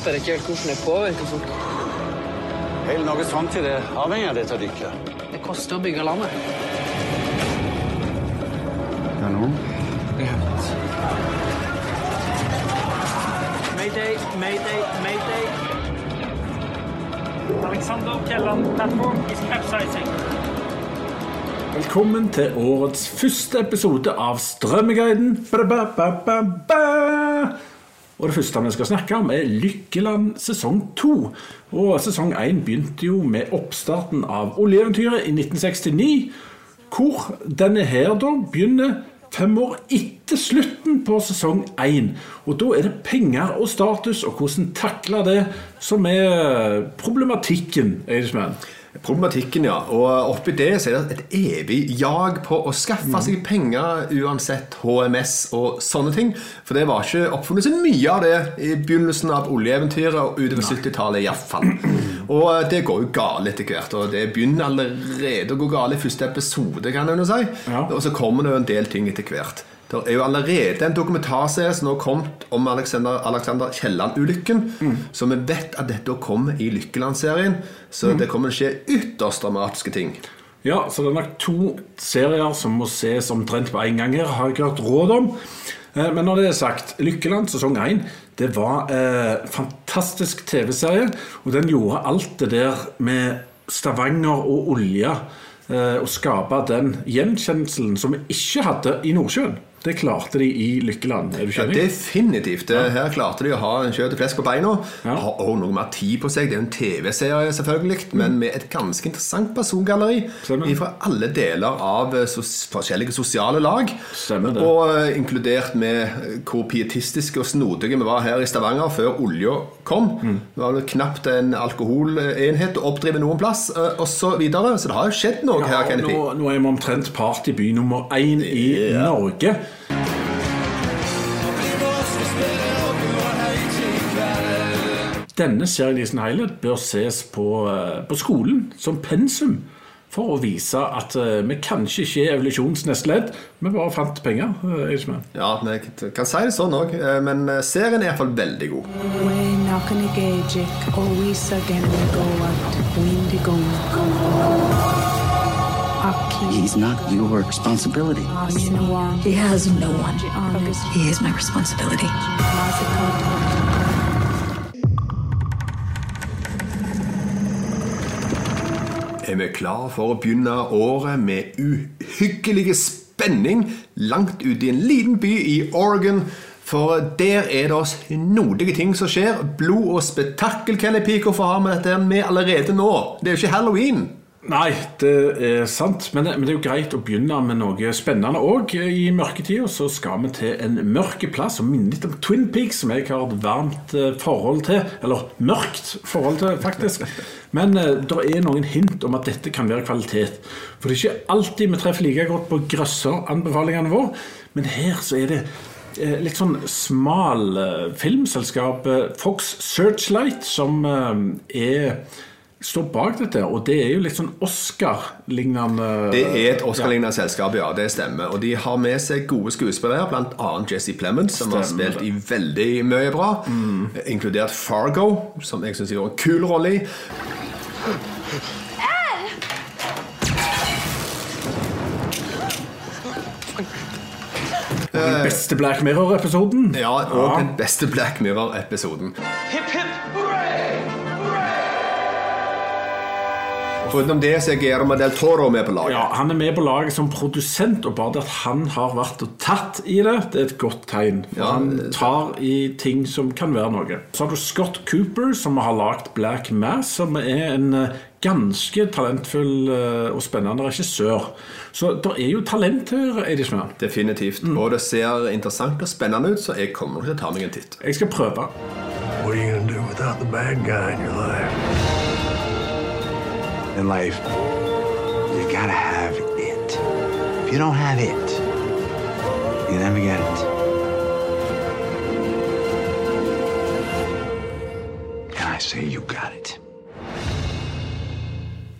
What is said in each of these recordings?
vet bare ikke helt hvordan det påvirker folk. Hele Norges framtid er avhengig av dette dykket. Det koster å bygge landet. Det er noen. Mayday, mayday, mayday. Alexander Kielland platform is capsizing. Velkommen til årets første episode av Strømmeguiden. Ba, ba, ba, ba, ba. Og det første vi skal snakke om, er Lykkeland sesong to. Og sesong én begynte jo med oppstarten av oljeeventyret i 1969. Hvor denne her da begynner fem år etter slutten på sesong én. Og da er det penger og status og hvordan takle det som er problematikken. Eidesmann. Problematikken, ja. Og oppi det så er det et evig jag på å skaffe seg penger uansett HMS og sånne ting. For det var ikke oppfunnet så mye av det i begynnelsen av oljeeventyret og utover 70-tallet iallfall. Og det går jo galt etter hvert. Og det begynner allerede å gå galt i første episode, kan jo si. Ja. Og så kommer det jo en del ting etter hvert. Det er jo allerede en dokumentarserie som nå har kommet om Alexander, Alexander Kielland-ulykken. Så vi vet at dette kommer i Lykkeland-serien. Så det kommer til å skje ytterst dramatiske ting. Ja, så det er nok to serier som må ses omtrent på en gang her, har jeg hørt råd om. Eh, Men når det er sagt, Lykkeland sesong 1 det var eh, fantastisk TV-serie. Og den gjorde alt det der med Stavanger og olje. Eh, å skape den gjenkjennelsen som vi ikke hadde i Nordsjøen. Det klarte de i Lykkeland. Er du Ja, definitivt. Det- Her klarte de å ha en kjøtt og flesk på beina. Ja. Har også noe mer tid på seg. Det er jo en TV-serie, selvfølgelig, men med et ganske interessant persongalleri Stemmer. fra alle deler av eh, sos forskjellige sosiale lag. Stemmer det. Og eh, inkludert med eh, hvor pietistiske og snodige vi var her i Stavanger før olja kom. Mm. Det var knapt en alkoholenhet å oppdrive noen plass, og så videre. Så det har jo skjedd noe her, Kennedy. nå, nå er vi omtrent partyby nummer én i Norge. Denne serien i sin helhet bør ses på, eh, på skolen som pensum. For å vise at eh, vi kanskje ikke er evolusjonens neste ledd, vi bare fant penger. eh. Ja, vi kan si det sånn òg, men serien er iallfall veldig god. He's not your responsibility. He has no one. He is my responsibility. Er vi klar for å begynne året med uhyggelig spenning langt ute i en liten by i Oregon? For der er det snodige ting som skjer. Blod og spetakkel, Kelly Pico, for å ha med dette med allerede nå? Det er jo ikke halloween. Nei, det er sant, men det, men det er jo greit å begynne med noe spennende òg i mørketida. Så skal vi til en mørk plass som minner litt om Twin Peaks, som jeg har et varmt eh, forhold til. Eller mørkt forhold til, faktisk. Men eh, det er noen hint om at dette kan være kvalitet. For det er ikke alltid vi treffer like godt på grøsseranbefalingene våre, men her så er det eh, litt sånn smal eh, filmselskap, eh, Fox Searchlight, som eh, er står bak dette, og det er jo litt sånn Oscar-lignende Det er et Oscar-lignende selskap, ja. Det stemmer. Og de har med seg gode skuespillere, bl.a. Jesse Plemons, som har spilt i veldig mye bra. Inkludert Fargo, som jeg syns gjorde en kul rolle i. Den beste Black Mirror-episoden. Ja, og den beste Black Mirror-episoden. Hip, hip, Foruten det så er Guillermo del Toro med på laget. Ja, Han er med på laget som produsent, og bare det at han har vært og tatt i det, det er et godt tegn. For Ja, han tar i ting som kan være noe. Så har du Scott Cooper, som har lagd Black Mass, som er en eh, ganske talentfull eh, og spennende regissør. Så det er jo talent her, Eidismann. Definitivt. Og det ser interessant og spennende ut, så jeg kommer til å ta meg en titt. Jeg skal prøve. What are you gonna do without the bad guy in your life? In life, you gotta have it. If you don't have it, you never get it. And I say you got it.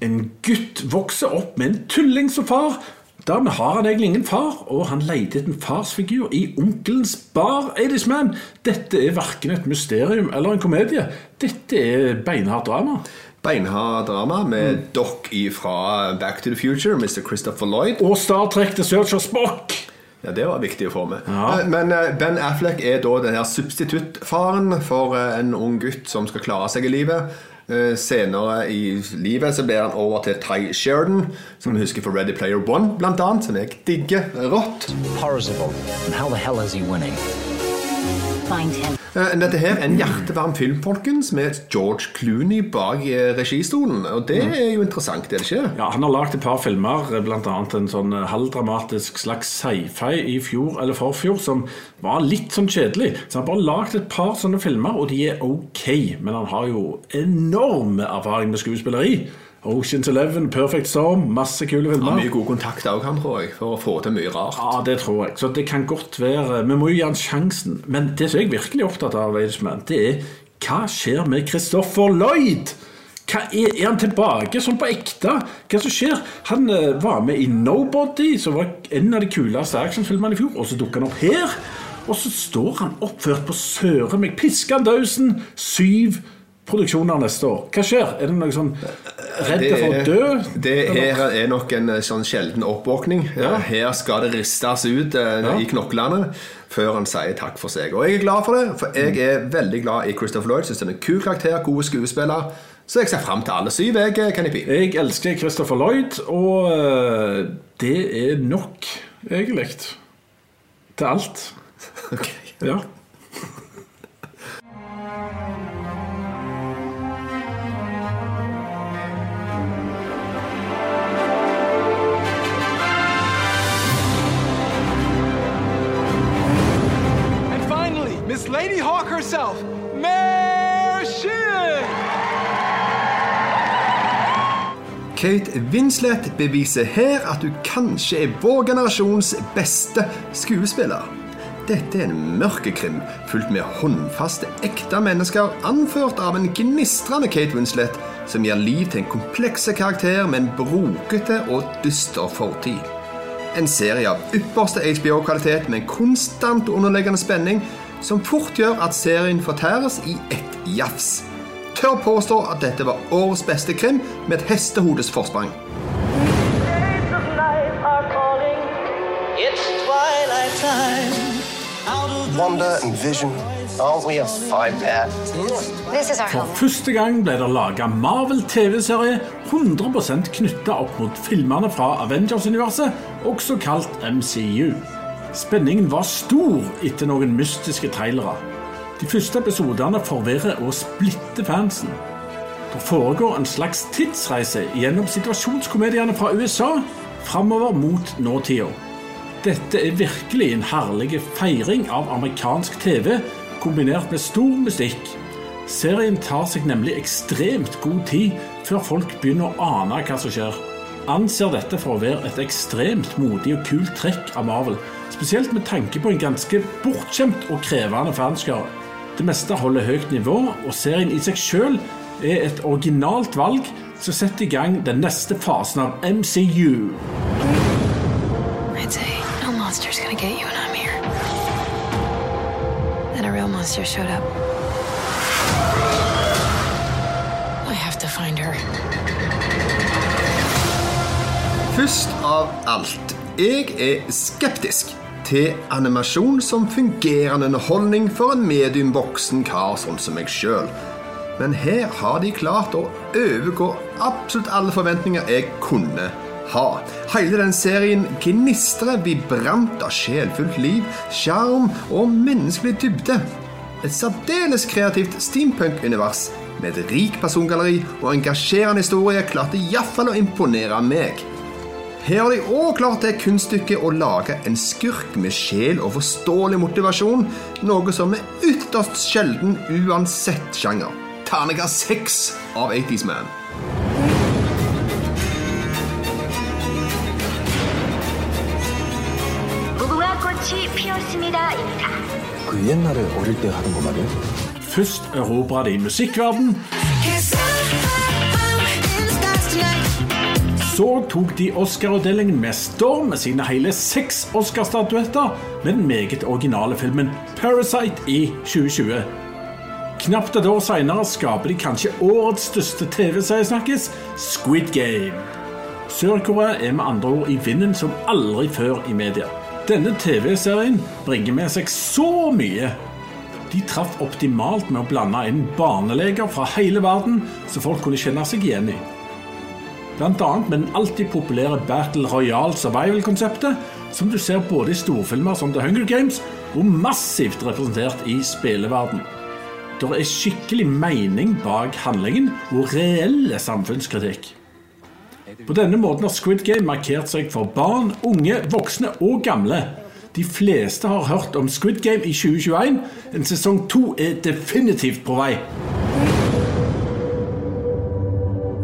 En gutt vokser opp med en tulling som far, Dermed har han egentlig ingen far, og han leter etter en farsfigur i onkelens bar. Man. dette er verken et mysterium eller en komedie. Dette er beinhardt drama. Beinhard drama med Doc fra Back to the Future, Mr. Christopher Lloyd. Og Star Trek The Search of Spock. Ja, Det var viktig å få med. Ja. Eh, Men eh, Ben Affleck er da den her substituttfaren for eh, en ung gutt som skal klare seg i livet. Senere i livet så blir han over til Ty Sheridan, som vi husker fra Ready Player One, blant annet, som jeg digger rått. Parzival. And how the hell is? Find him. Eh, Dette her er en hjertevarm film, folkens, med George Clooney bak eh, registolen. Og det er jo interessant, er det ikke? Ja, Han har lagd et par filmer, bl.a. en sånn eh, halvdramatisk slags sci-fi i fjor eller forfjor, som var litt sånn kjedelig. Så han har bare lagd et par sånne filmer, og de er ok. Men han har jo enorm erfaring med skuespilleri. Oceans Eleven, Perfect Storm, masse kule filmer. Ja, mye god kontakt òg, tror jeg, for å få til mye rart. Ja, det tror jeg. Så det kan godt være Vi må jo gi han sjansen. Men det som jeg virkelig er opptatt av, Aidsman, det er hva skjer med Christopher Lloyd? Hva er, er han tilbake sånn på ekte? Hva som skjer? Han uh, var med i Nobody, som var en av de kuleste actionfilmene i fjor, og så dukker han opp her. Og så står han oppført på søren meg Piskandausen syv produksjoner neste år. Hva skjer? Er det noe sånn redd for å dø? Det her er nok en eh, sånn sjelden oppvåkning. Ja. Her skal det ristes ut eh, Ja. i knoklene før han sier takk for seg. Og jeg er glad for det, for jeg er veldig glad i Christopher Lloyd. Syns han er en kul karakter, gode skuespiller. Så jeg ser fram til alle syv. Jeg, eh, P. Jeg elsker Christopher Lloyd, og eh, det er nok, egentlig. Til alt. okay. Ja. Herself, Mayor Shin! Kate Winslet beviser her at hun kanskje er vår generasjons beste skuespiller. Dette er en mørkekrim fullt med håndfaste, ekte mennesker, anført av en gnistrende Kate Winslet, som gir liv til en komplekse karakter med en brokete og dyster fortid. En serie av ypperste HBO-kvalitet med en konstant underliggende spenning som fort gjør at serien fortæres i ett jafs. Tør påstå at dette var årets beste krim med et hestehodes forsprang. Wonder and Vision. For første gang ble det laga Marvel-TV-serie 100% knytta opp mot filmene fra Avengers-universet, også kalt MCU. Spenningen var stor etter noen mystiske trailere. De første episodene forvirrer og splitter fansen. Det foregår en slags tidsreise gjennom situasjonskomediene fra USA framover mot nåtida. Dette er virkelig en herlig feiring av amerikansk TV kombinert med stor musikk. Serien tar seg nemlig ekstremt god tid før folk begynner å ane hva som skjer. Anser dette for å være et ekstremt modig og kult trekk av Marvel, spesielt med tanke på en ganske bortskjemt og krevende fanskare. Det meste holder høyt nivå, og serien i seg sjøl er et originalt valg som setter i gang den neste fasen av MCU. Monster showed up. I have to find her. Først av alt, jeg er skeptisk til animasjon som fungerende underholdning for en medium voksen kar sånn som meg sjøl. Men her har de klart å overgå absolutt alle forventninger jeg kunne ha. Hele den serien gnistrer vibrant av sjelfullt liv, sjarm og menneskelig dybde. Et særdeles kreativt steampunk-univers med et rikt persongalleri og engasjerende historie klarte iallfall å imponere meg. Her har de òg klart det kunststykket å lage en skurk med sjel og forståelig motivasjon, noe som er ytterst sjelden uansett sjanger. Terningkast seks av 80's Man. 무궁화 꽃이 피었습니다입니다. 그 옛날에 어릴 때 하던 거 말이야? Først erobra de musikkverden, så tok de Oscar-utdelingen med storm med sine hele seks Oscar-statuetter med den meget originale filmen Parasite i 2020. Knapt et år senere skaper de kanskje årets største TV-seriesnakkis, Squid Game. Sør-Korea er med andre ord i vinden som aldri før i media. Denne TV-serien bringer med seg så mye. De traff optimalt med å blande inn barneleger fra hele verden, så folk kunne kjenne seg igjen i. Annet med den alltid populære Battle Royale Survival-konseptet, som du ser både i storfilmer som The Hunger Games og massivt representert i spilleverden. Det er skikkelig mening bak handlingen og reelle samfunnskritikk. På denne måten har Squid Game markert seg for barn, unge, voksne og gamle. De fleste har hørt om Squid Game i 2021. En sesong to er definitivt på vei.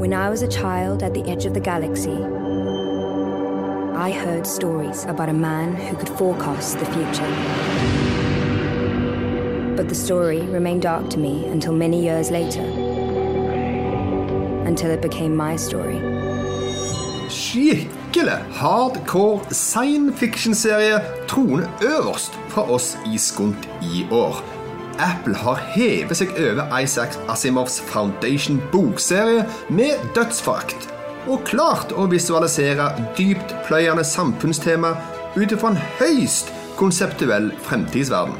When I was a child at the edge of the galaxy, I heard stories about a man who could forecast the future. But the story remained dark to me until many years later. Until it became my story. Skikkelig hardcore science fiction-serie troner øverst fra oss i Skunt i år. Apple har hevet seg over Isaac Asimovs Foundation bokserie med dødsforakt, og klart å visualisere dyptpløyende samfunnstema ut fra en høyst konseptuell fremtidsverden.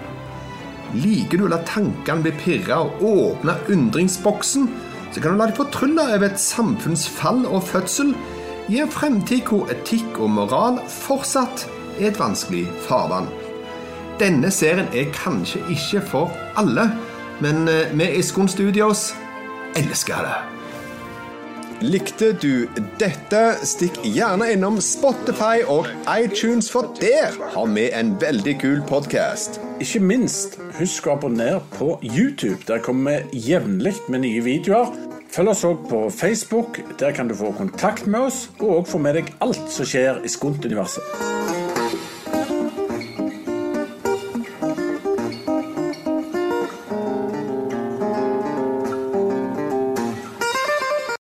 Liker du å la tankene bli pirra og åpne undringsboksen, så kan du la deg fortrylle over et samfunnsfall og fødsel i en fremtid hvor etikk og moral fortsatt er et vanskelig farvann. Denne serien er kanskje ikke for alle, men eh, vi i Skon Studios elsker det. Likte du dette, stikk gjerne innom Spotify og iTunes, for der har vi en veldig kul podkast. Ikke minst, husk å abonnere på YouTube. Der kommer vi jevnlig med nye videoer. Følg oss òg på Facebook. Der kan du få kontakt med oss, og òg få med deg alt som skjer i Skunt-universet.